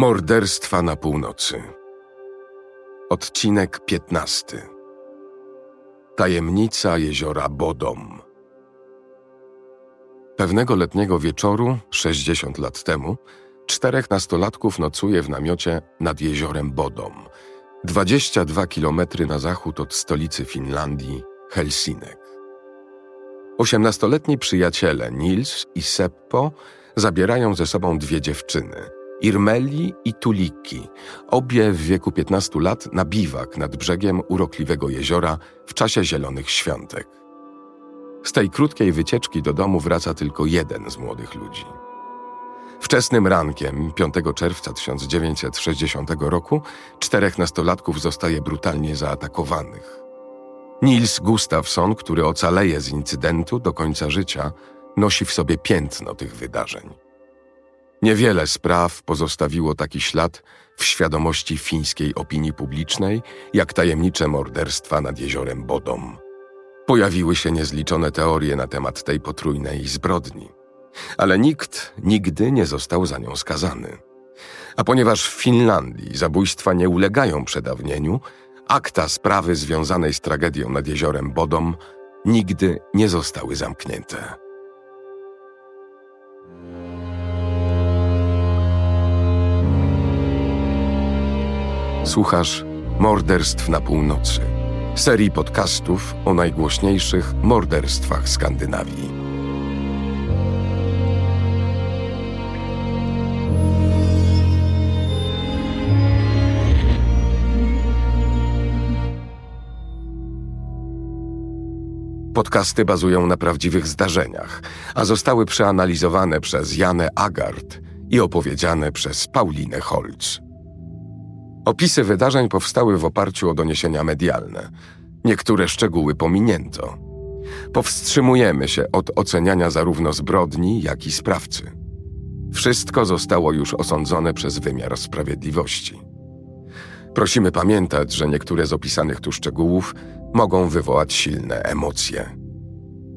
Morderstwa na północy. Odcinek 15. Tajemnica jeziora Bodom. Pewnego letniego wieczoru, 60 lat temu, czterech nastolatków nocuje w namiocie nad jeziorem Bodom, 22 kilometry na zachód od stolicy Finlandii, Helsinek. Osiemnastoletni przyjaciele Nils i Seppo zabierają ze sobą dwie dziewczyny – Irmeli i Tuliki, obie w wieku 15 lat na biwak nad brzegiem urokliwego jeziora w czasie zielonych świątek. Z tej krótkiej wycieczki do domu wraca tylko jeden z młodych ludzi. Wczesnym rankiem 5 czerwca 1960 roku czterech nastolatków zostaje brutalnie zaatakowanych. Nils Gustafsson, który ocaleje z incydentu do końca życia, nosi w sobie piętno tych wydarzeń. Niewiele spraw pozostawiło taki ślad w świadomości fińskiej opinii publicznej, jak tajemnicze morderstwa nad jeziorem Bodom. Pojawiły się niezliczone teorie na temat tej potrójnej zbrodni, ale nikt nigdy nie został za nią skazany. A ponieważ w Finlandii zabójstwa nie ulegają przedawnieniu, akta sprawy związanej z tragedią nad jeziorem Bodom nigdy nie zostały zamknięte. Słuchasz Morderstw na Północy, serii podcastów o najgłośniejszych morderstwach Skandynawii. Podcasty bazują na prawdziwych zdarzeniach, a zostały przeanalizowane przez Janę Agard i opowiedziane przez Paulinę Holz. Opisy wydarzeń powstały w oparciu o doniesienia medialne. Niektóre szczegóły pominięto. Powstrzymujemy się od oceniania zarówno zbrodni, jak i sprawcy. Wszystko zostało już osądzone przez wymiar sprawiedliwości. Prosimy pamiętać, że niektóre z opisanych tu szczegółów mogą wywołać silne emocje.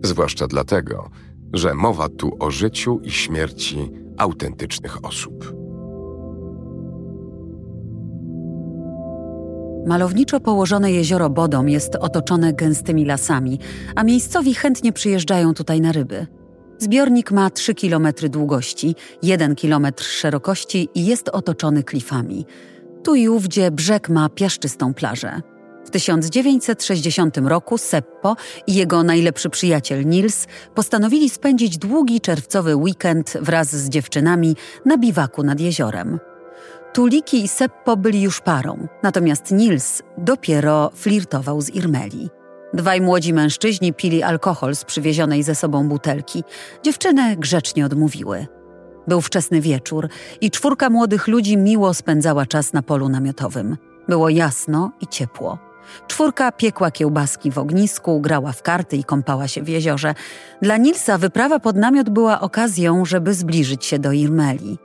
Zwłaszcza dlatego, że mowa tu o życiu i śmierci autentycznych osób. Malowniczo położone jezioro Bodom jest otoczone gęstymi lasami, a miejscowi chętnie przyjeżdżają tutaj na ryby. Zbiornik ma 3 km długości, 1 km szerokości i jest otoczony klifami. Tu i ówdzie brzeg ma piaszczystą plażę. W 1960 roku Seppo i jego najlepszy przyjaciel Nils postanowili spędzić długi czerwcowy weekend wraz z dziewczynami na biwaku nad jeziorem. Tuliki i Seppo byli już parą, natomiast Nils dopiero flirtował z Irmeli. Dwaj młodzi mężczyźni pili alkohol z przywiezionej ze sobą butelki. Dziewczyny grzecznie odmówiły. Był wczesny wieczór i czwórka młodych ludzi miło spędzała czas na polu namiotowym. Było jasno i ciepło. Czwórka piekła kiełbaski w ognisku, grała w karty i kąpała się w jeziorze. Dla Nilsa wyprawa pod namiot była okazją, żeby zbliżyć się do Irmeli.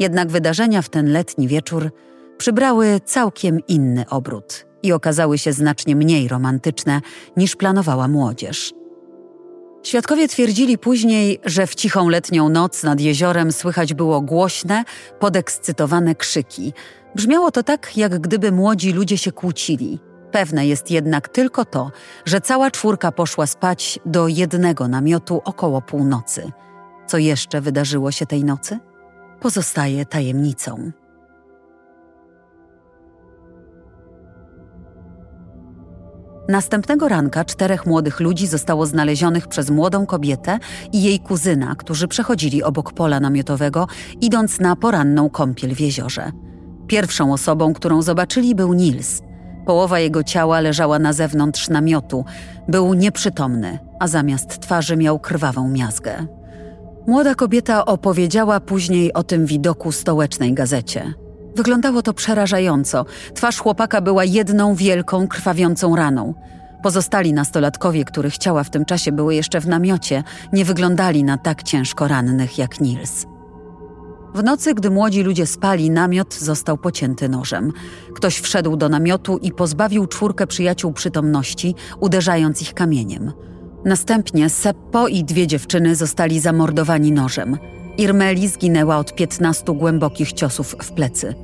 Jednak wydarzenia w ten letni wieczór przybrały całkiem inny obrót i okazały się znacznie mniej romantyczne niż planowała młodzież. Świadkowie twierdzili później, że w cichą letnią noc nad jeziorem słychać było głośne, podekscytowane krzyki. Brzmiało to tak, jak gdyby młodzi ludzie się kłócili. Pewne jest jednak tylko to, że cała czwórka poszła spać do jednego namiotu około północy. Co jeszcze wydarzyło się tej nocy? Pozostaje tajemnicą. Następnego ranka czterech młodych ludzi zostało znalezionych przez młodą kobietę i jej kuzyna, którzy przechodzili obok pola namiotowego, idąc na poranną kąpiel w jeziorze. Pierwszą osobą, którą zobaczyli, był Nils. Połowa jego ciała leżała na zewnątrz namiotu. Był nieprzytomny, a zamiast twarzy miał krwawą miazgę. Młoda kobieta opowiedziała później o tym widoku stołecznej gazecie. Wyglądało to przerażająco. Twarz chłopaka była jedną wielką, krwawiącą raną. Pozostali nastolatkowie, których ciała w tym czasie były jeszcze w namiocie, nie wyglądali na tak ciężko rannych jak Nils. W nocy, gdy młodzi ludzie spali, namiot został pocięty nożem. Ktoś wszedł do namiotu i pozbawił czwórkę przyjaciół przytomności, uderzając ich kamieniem. Następnie Seppo i dwie dziewczyny zostali zamordowani nożem. Irmeli zginęła od 15 głębokich ciosów w plecy.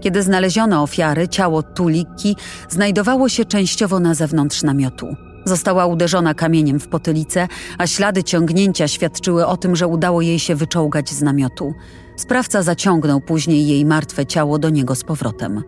Kiedy znaleziono ofiary, ciało Tuliki znajdowało się częściowo na zewnątrz namiotu. Została uderzona kamieniem w potylicę, a ślady ciągnięcia świadczyły o tym, że udało jej się wyczołgać z namiotu. Sprawca zaciągnął później jej martwe ciało do niego z powrotem.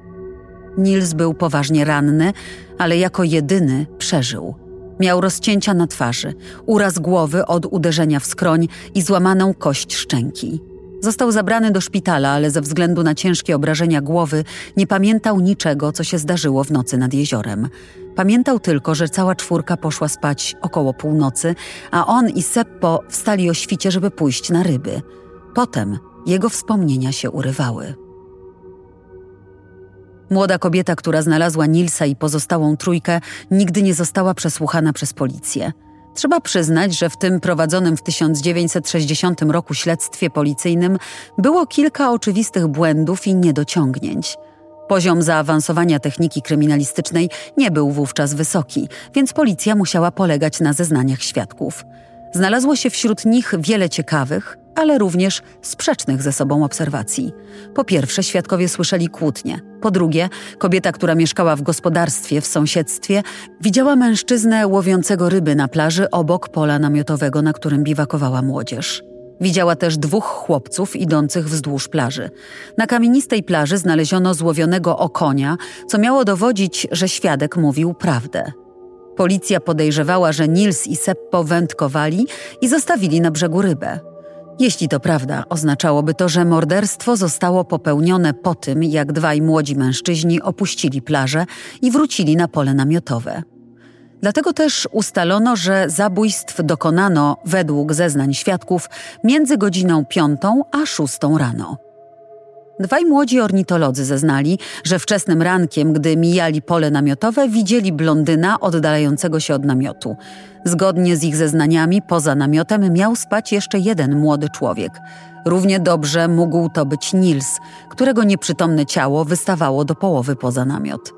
Nils był poważnie ranny, ale jako jedyny przeżył. Miał rozcięcia na twarzy, uraz głowy od uderzenia w skroń i złamaną kość szczęki. Został zabrany do szpitala, ale ze względu na ciężkie obrażenia głowy nie pamiętał niczego, co się zdarzyło w nocy nad jeziorem. Pamiętał tylko, że cała czwórka poszła spać około północy, a on i Seppo wstali o świcie, żeby pójść na ryby. Potem jego wspomnienia się urywały. Młoda kobieta, która znalazła Nilsa i pozostałą trójkę, nigdy nie została przesłuchana przez policję. Trzeba przyznać, że w tym prowadzonym w 1960 roku śledztwie policyjnym było kilka oczywistych błędów i niedociągnięć. Poziom zaawansowania techniki kryminalistycznej nie był wówczas wysoki, więc policja musiała polegać na zeznaniach świadków. Znalazło się wśród nich wiele ciekawych, ale również sprzecznych ze sobą obserwacji. Po pierwsze, świadkowie słyszeli kłótnie. Po drugie, kobieta, która mieszkała w gospodarstwie w sąsiedztwie, widziała mężczyznę łowiącego ryby na plaży obok pola namiotowego, na którym biwakowała młodzież. Widziała też dwóch chłopców idących wzdłuż plaży. Na kamienistej plaży znaleziono złowionego okonia, co miało dowodzić, że świadek mówił prawdę. Policja podejrzewała, że Nils i Seppo wędkowali i zostawili na brzegu rybę. Jeśli to prawda, oznaczałoby to, że morderstwo zostało popełnione po tym, jak dwaj młodzi mężczyźni opuścili plażę i wrócili na pole namiotowe. Dlatego też ustalono, że zabójstw dokonano według zeznań świadków między godziną piątą a szóstą rano. Dwaj młodzi ornitolodzy zeznali, że wczesnym rankiem, gdy mijali pole namiotowe, widzieli blondyna oddalającego się od namiotu. Zgodnie z ich zeznaniami, poza namiotem miał spać jeszcze jeden młody człowiek. Równie dobrze mógł to być Nils, którego nieprzytomne ciało wystawało do połowy poza namiot.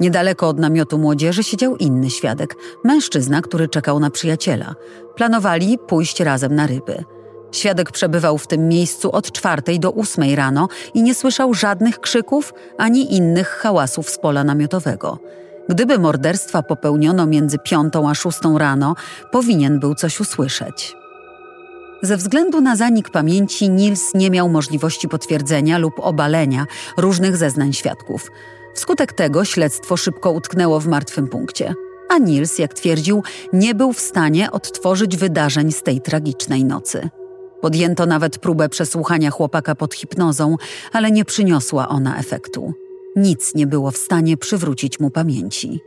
Niedaleko od namiotu młodzieży siedział inny świadek, mężczyzna, który czekał na przyjaciela. Planowali pójść razem na ryby. Świadek przebywał w tym miejscu od czwartej do ósmej rano i nie słyszał żadnych krzyków ani innych hałasów z pola namiotowego. Gdyby morderstwa popełniono między piątą a szóstą rano, powinien był coś usłyszeć. Ze względu na zanik pamięci Nils nie miał możliwości potwierdzenia lub obalenia różnych zeznań świadków. Wskutek tego śledztwo szybko utknęło w martwym punkcie. A Nils, jak twierdził, nie był w stanie odtworzyć wydarzeń z tej tragicznej nocy. Podjęto nawet próbę przesłuchania chłopaka pod hipnozą, ale nie przyniosła ona efektu. Nic nie było w stanie przywrócić mu pamięci.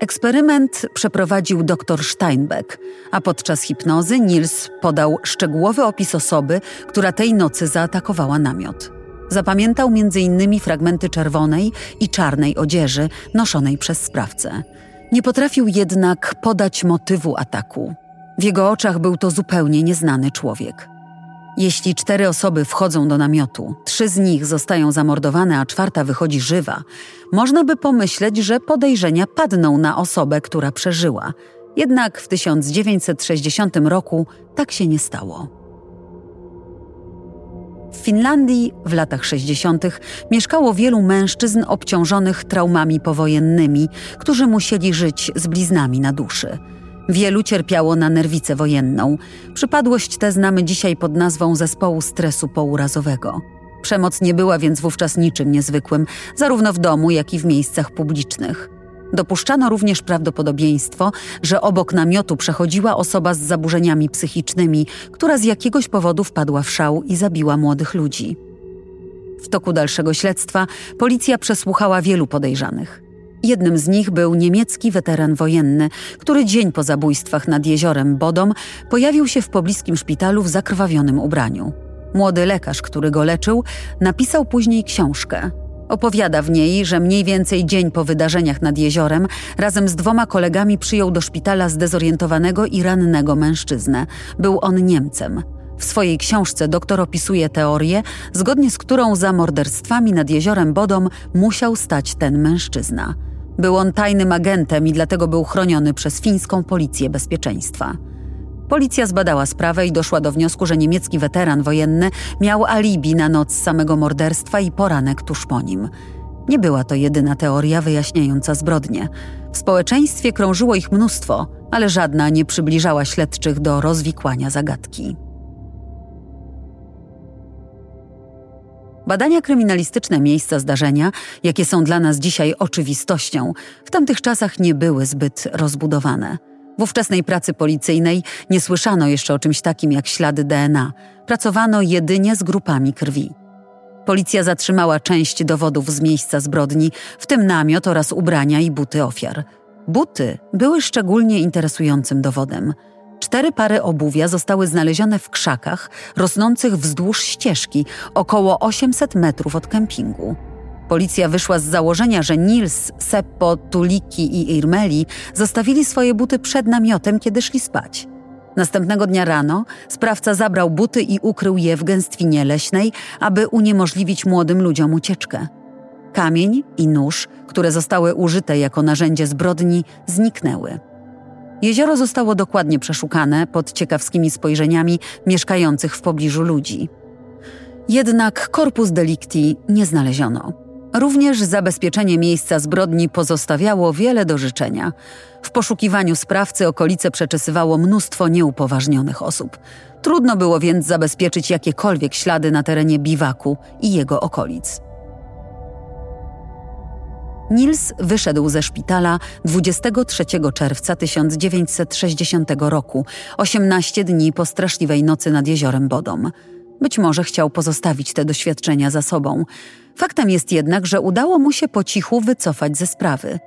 Eksperyment przeprowadził dr Steinbeck, a podczas hipnozy Nils podał szczegółowy opis osoby, która tej nocy zaatakowała namiot. Zapamiętał m.in. fragmenty czerwonej i czarnej odzieży noszonej przez sprawcę. Nie potrafił jednak podać motywu ataku. W jego oczach był to zupełnie nieznany człowiek. Jeśli cztery osoby wchodzą do namiotu, trzy z nich zostają zamordowane, a czwarta wychodzi żywa, można by pomyśleć, że podejrzenia padną na osobę, która przeżyła. Jednak w 1960 roku tak się nie stało. W Finlandii w latach 60. mieszkało wielu mężczyzn obciążonych traumami powojennymi, którzy musieli żyć z bliznami na duszy. Wielu cierpiało na nerwicę wojenną. Przypadłość tę znamy dzisiaj pod nazwą zespołu stresu pourazowego. Przemoc nie była więc wówczas niczym niezwykłym, zarówno w domu, jak i w miejscach publicznych. Dopuszczano również prawdopodobieństwo, że obok namiotu przechodziła osoba z zaburzeniami psychicznymi, która z jakiegoś powodu wpadła w szał i zabiła młodych ludzi. W toku dalszego śledztwa policja przesłuchała wielu podejrzanych. Jednym z nich był niemiecki weteran wojenny, który dzień po zabójstwach nad jeziorem Bodom pojawił się w pobliskim szpitalu w zakrwawionym ubraniu. Młody lekarz, który go leczył, napisał później książkę. Opowiada w niej, że mniej więcej dzień po wydarzeniach nad jeziorem razem z dwoma kolegami przyjął do szpitala zdezorientowanego i rannego mężczyznę. Był on Niemcem. W swojej książce doktor opisuje teorię, zgodnie z którą za morderstwami nad jeziorem Bodom musiał stać ten mężczyzna – Był on tajnym agentem i dlatego był chroniony przez fińską policję bezpieczeństwa. Policja zbadała sprawę i doszła do wniosku, że niemiecki weteran wojenny miał alibi na noc samego morderstwa i poranek tuż po nim. Nie była to jedyna teoria wyjaśniająca zbrodnie. W społeczeństwie krążyło ich mnóstwo, ale żadna nie przybliżała śledczych do rozwikłania zagadki. Badania kryminalistyczne miejsca zdarzenia, jakie są dla nas dzisiaj oczywistością, w tamtych czasach nie były zbyt rozbudowane. W ówczesnej pracy policyjnej nie słyszano jeszcze o czymś takim jak ślady DNA. Pracowano jedynie z grupami krwi. Policja zatrzymała część dowodów z miejsca zbrodni, w tym namiot oraz ubrania i buty ofiar. Buty były szczególnie interesującym dowodem. Cztery pary obuwia zostały znalezione w krzakach rosnących wzdłuż ścieżki, około 800 metrów od kempingu. Policja wyszła z założenia, że Nils, Seppo, Tuliki i Irmeli zostawili swoje buty przed namiotem, kiedy szli spać. Następnego dnia rano sprawca zabrał buty i ukrył je w gęstwinie leśnej, aby uniemożliwić młodym ludziom ucieczkę. Kamień i nóż, które zostały użyte jako narzędzie zbrodni, zniknęły. Jezioro zostało dokładnie przeszukane pod ciekawskimi spojrzeniami mieszkających w pobliżu ludzi. Jednak korpus delicti nie znaleziono. Również zabezpieczenie miejsca zbrodni pozostawiało wiele do życzenia. W poszukiwaniu sprawcy okolice przeczesywało mnóstwo nieupoważnionych osób. Trudno było więc zabezpieczyć jakiekolwiek ślady na terenie biwaku i jego okolic. Nils wyszedł ze szpitala 23 czerwca 1960 roku, 18 dni po straszliwej nocy nad jeziorem Bodom. Być może chciał pozostawić te doświadczenia za sobą. Faktem jest jednak, że udało mu się po cichu wycofać ze sprawy.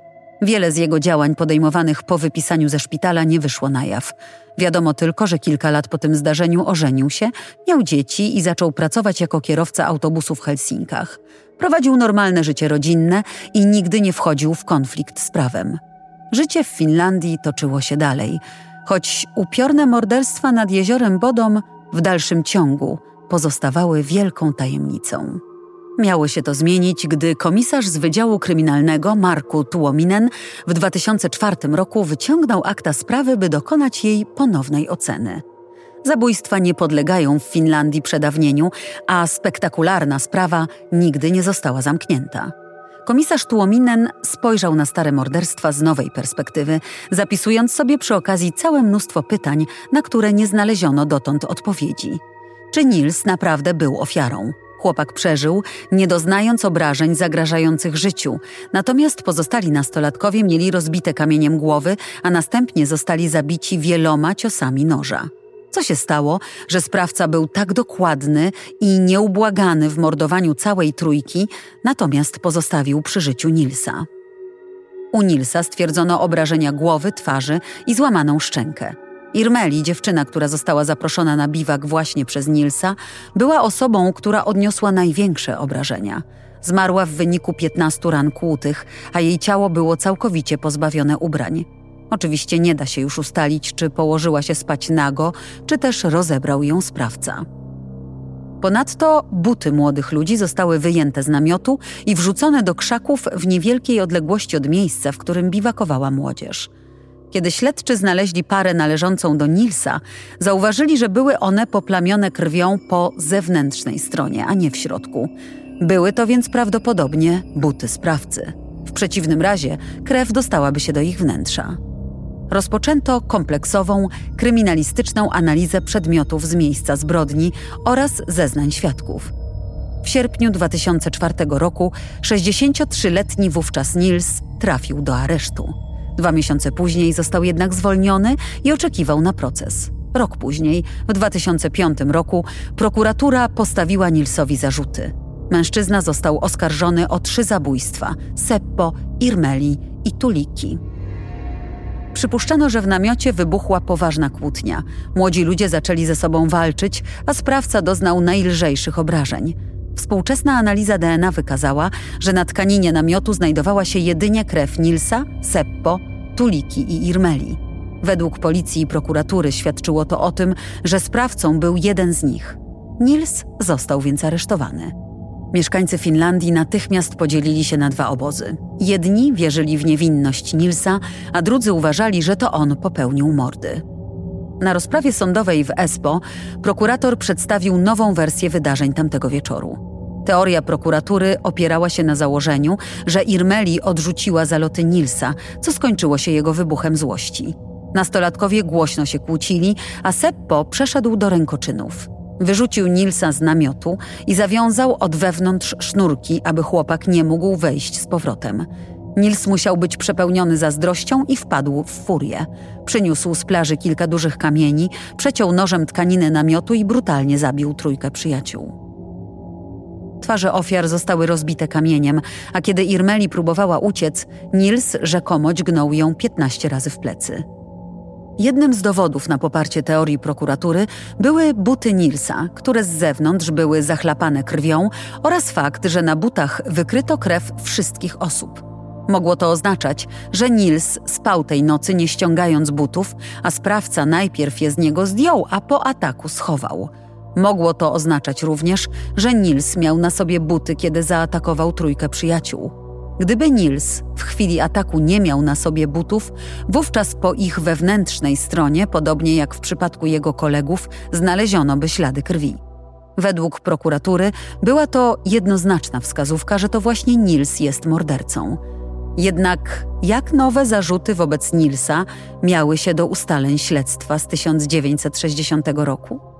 Wiele z jego działań podejmowanych po wypisaniu ze szpitala nie wyszło na jaw. Wiadomo tylko, że kilka lat po tym zdarzeniu ożenił się, miał dzieci i zaczął pracować jako kierowca autobusu w Helsinkach. Prowadził normalne życie rodzinne i nigdy nie wchodził w konflikt z prawem. Życie w Finlandii toczyło się dalej, choć upiorne morderstwa nad jeziorem Bodom w dalszym ciągu pozostawały wielką tajemnicą. Miało się to zmienić, gdy komisarz z Wydziału Kryminalnego Marku Tuominen w 2004 roku wyciągnął akta sprawy, by dokonać jej ponownej oceny. Zabójstwa nie podlegają w Finlandii przedawnieniu, a spektakularna sprawa nigdy nie została zamknięta. Komisarz Tuominen spojrzał na stare morderstwa z nowej perspektywy, zapisując sobie przy okazji całe mnóstwo pytań, na które nie znaleziono dotąd odpowiedzi. Czy Nils naprawdę był ofiarą? Chłopak przeżył, nie doznając obrażeń zagrażających życiu, natomiast pozostali nastolatkowie mieli rozbite kamieniem głowy, a następnie zostali zabici wieloma ciosami noża. Co się stało, że sprawca był tak dokładny i nieubłagany w mordowaniu całej trójki, natomiast pozostawił przy życiu Nilsa? U Nilsa stwierdzono obrażenia głowy, twarzy i złamaną szczękę. Irmeli, dziewczyna, która została zaproszona na biwak właśnie przez Nilsa, była osobą, która odniosła największe obrażenia. Zmarła w wyniku 15 ran kłutych, a jej ciało było całkowicie pozbawione ubrań. Oczywiście nie da się już ustalić, czy położyła się spać nago, czy też rozebrał ją sprawca. Ponadto buty młodych ludzi zostały wyjęte z namiotu i wrzucone do krzaków w niewielkiej odległości od miejsca, w którym biwakowała młodzież. Kiedy śledczy znaleźli parę należącą do Nilsa, zauważyli, że były one poplamione krwią po zewnętrznej stronie, a nie w środku. Były to więc prawdopodobnie buty sprawcy. W przeciwnym razie krew dostałaby się do ich wnętrza. Rozpoczęto kompleksową, kryminalistyczną analizę przedmiotów z miejsca zbrodni oraz zeznań świadków. W sierpniu 2004 roku 63-letni wówczas Nils trafił do aresztu. Dwa miesiące później został jednak zwolniony i oczekiwał na proces. Rok później, w 2005 roku, prokuratura postawiła Nilsowi zarzuty. Mężczyzna został oskarżony o trzy zabójstwa: Seppo, Irmeli i Tuliki. Przypuszczano, że w namiocie wybuchła poważna kłótnia. Młodzi ludzie zaczęli ze sobą walczyć, a sprawca doznał najlżejszych obrażeń. Współczesna analiza DNA wykazała, że na tkaninie namiotu znajdowała się jedynie krew Nilsa, Seppo, Tuliki i Irmeli. Według policji i prokuratury świadczyło to o tym, że sprawcą był jeden z nich. Nils został więc aresztowany. Mieszkańcy Finlandii natychmiast podzielili się na dwa obozy. Jedni wierzyli w niewinność Nilsa, a drudzy uważali, że to on popełnił mordy. Na rozprawie sądowej w Espo prokurator przedstawił nową wersję wydarzeń tamtego wieczoru. Teoria prokuratury opierała się na założeniu, że Irmeli odrzuciła zaloty Nilsa, co skończyło się jego wybuchem złości. Nastolatkowie głośno się kłócili, a Seppo przeszedł do rękoczynów. Wyrzucił Nilsa z namiotu i zawiązał od wewnątrz sznurki, aby chłopak nie mógł wejść z powrotem. Nils musiał być przepełniony zazdrością i wpadł w furię. Przyniósł z plaży kilka dużych kamieni, przeciął nożem tkaniny namiotu i brutalnie zabił trójkę przyjaciół. Twarze ofiar zostały rozbite kamieniem, a kiedy Irmeli próbowała uciec, Nils rzekomo dźgnął ją 15 razy w plecy. Jednym z dowodów na poparcie teorii prokuratury były buty Nilsa, które z zewnątrz były zachlapane krwią oraz fakt, że na butach wykryto krew wszystkich osób. Mogło to oznaczać, że Nils spał tej nocy nie ściągając butów, a sprawca najpierw je z niego zdjął, a po ataku schował. Mogło to oznaczać również, że Nils miał na sobie buty, kiedy zaatakował trójkę przyjaciół. Gdyby Nils w chwili ataku nie miał na sobie butów, wówczas po ich wewnętrznej stronie, podobnie jak w przypadku jego kolegów, znaleziono by ślady krwi. Według prokuratury była to jednoznaczna wskazówka, że to właśnie Nils jest mordercą. Jednak jak nowe zarzuty wobec Nilsa miały się do ustaleń śledztwa z 1960 roku?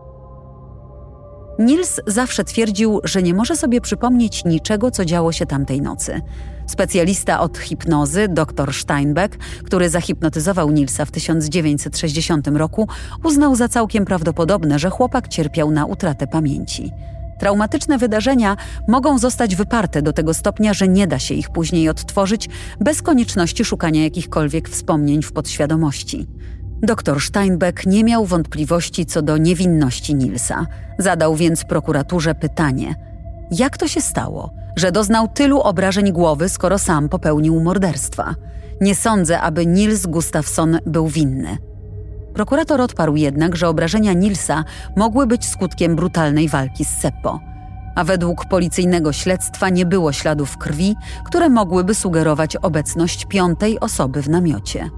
Nils zawsze twierdził, że nie może sobie przypomnieć niczego, co działo się tamtej nocy. Specjalista od hipnozy, dr Steinbeck, który zahipnotyzował Nilsa w 1960 roku, uznał za całkiem prawdopodobne, że chłopak cierpiał na utratę pamięci. Traumatyczne wydarzenia mogą zostać wyparte do tego stopnia, że nie da się ich później odtworzyć bez konieczności szukania jakichkolwiek wspomnień w podświadomości. Doktor Steinbeck nie miał wątpliwości co do niewinności Nilsa. Zadał więc prokuraturze pytanie: jak to się stało, że doznał tylu obrażeń głowy, skoro sam popełnił morderstwa? Nie sądzę, aby Nils Gustafsson był winny. Prokurator odparł jednak, że obrażenia Nilsa mogły być skutkiem brutalnej walki z Seppo. A według policyjnego śledztwa nie było śladów krwi, które mogłyby sugerować obecność piątej osoby w namiocie.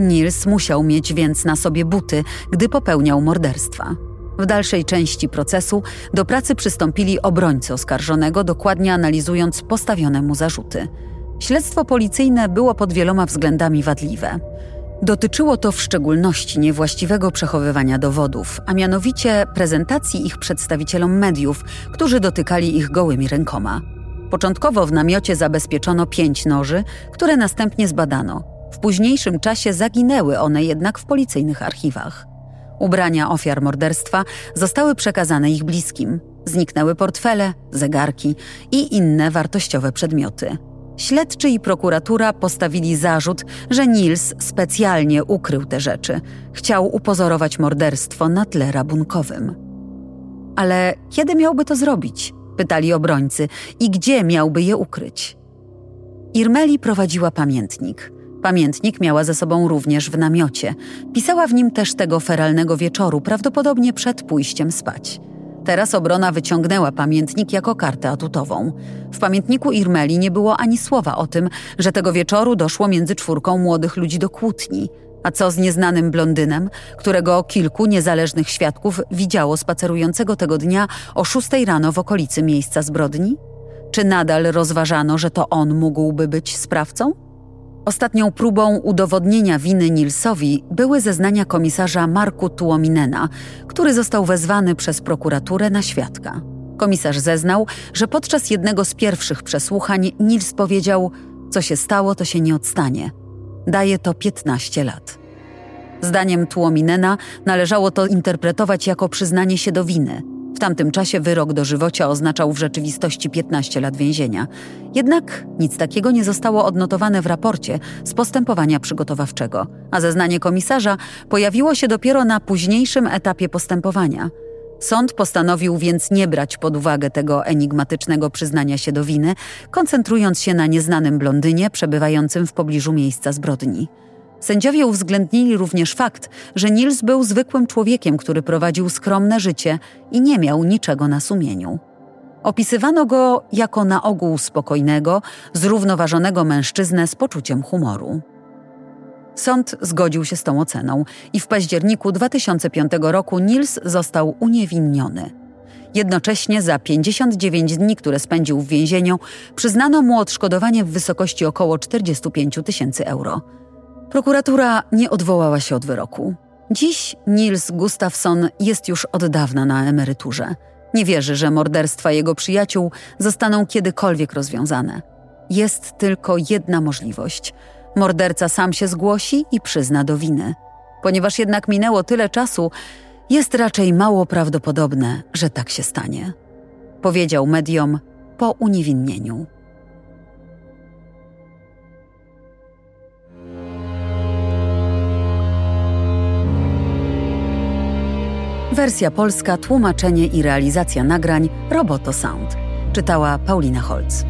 Nils musiał mieć więc na sobie buty, gdy popełniał morderstwa. W dalszej części procesu do pracy przystąpili obrońcy oskarżonego, dokładnie analizując postawione mu zarzuty. Śledztwo policyjne było pod wieloma względami wadliwe. Dotyczyło to w szczególności niewłaściwego przechowywania dowodów, a mianowicie prezentacji ich przedstawicielom mediów, którzy dotykali ich gołymi rękoma. Początkowo w namiocie zabezpieczono pięć noży, które następnie zbadano. W późniejszym czasie zaginęły one jednak w policyjnych archiwach. Ubrania ofiar morderstwa zostały przekazane ich bliskim. Zniknęły portfele, zegarki i inne wartościowe przedmioty. Śledczy i prokuratura postawili zarzut, że Nils specjalnie ukrył te rzeczy. Chciał upozorować morderstwo na tle rabunkowym. Ale kiedy miałby to zrobić? Pytali obrońcy. I gdzie miałby je ukryć? Irmeli prowadziła pamiętnik – Pamiętnik miała ze sobą również w namiocie. Pisała w nim też tego feralnego wieczoru, prawdopodobnie przed pójściem spać. Teraz obrona wyciągnęła pamiętnik jako kartę atutową. W pamiętniku Irmeli nie było ani słowa o tym, że tego wieczoru doszło między czwórką młodych ludzi do kłótni. A co z nieznanym blondynem, którego kilku niezależnych świadków widziało spacerującego tego dnia o szóstej rano w okolicy miejsca zbrodni? Czy nadal rozważano, że to on mógłby być sprawcą? Ostatnią próbą udowodnienia winy Nilsowi były zeznania komisarza Marku Tuominena, który został wezwany przez prokuraturę na świadka. Komisarz zeznał, że podczas jednego z pierwszych przesłuchań Nils powiedział: Co się stało, to się nie odstanie. Daje to 15 lat. Zdaniem Tuominena należało to interpretować jako przyznanie się do winy. Tamtym czasie wyrok do żywocia oznaczał w rzeczywistości 15 lat więzienia. Jednak nic takiego nie zostało odnotowane w raporcie z postępowania przygotowawczego, a zeznanie komisarza pojawiło się dopiero na późniejszym etapie postępowania. Sąd postanowił więc nie brać pod uwagę tego enigmatycznego przyznania się do winy, koncentrując się na nieznanym blondynie przebywającym w pobliżu miejsca zbrodni. Sędziowie uwzględnili również fakt, że Nils był zwykłym człowiekiem, który prowadził skromne życie i nie miał niczego na sumieniu. Opisywano go jako na ogół spokojnego, zrównoważonego mężczyznę z poczuciem humoru. Sąd zgodził się z tą oceną i w październiku 2005 roku Nils został uniewinniony. Jednocześnie za 59 dni, które spędził w więzieniu, przyznano mu odszkodowanie w wysokości około 45 tysięcy euro. Prokuratura nie odwołała się od wyroku. Dziś Nils Gustafsson jest już od dawna na emeryturze. Nie wierzy, że morderstwa jego przyjaciół zostaną kiedykolwiek rozwiązane. Jest tylko jedna możliwość. Morderca sam się zgłosi i przyzna do winy. Ponieważ jednak minęło tyle czasu, jest raczej mało prawdopodobne, że tak się stanie. Powiedział mediom po uniewinnieniu. Wersja polska, tłumaczenie i realizacja nagrań Roboto Sound. Czytała Paulina Holz.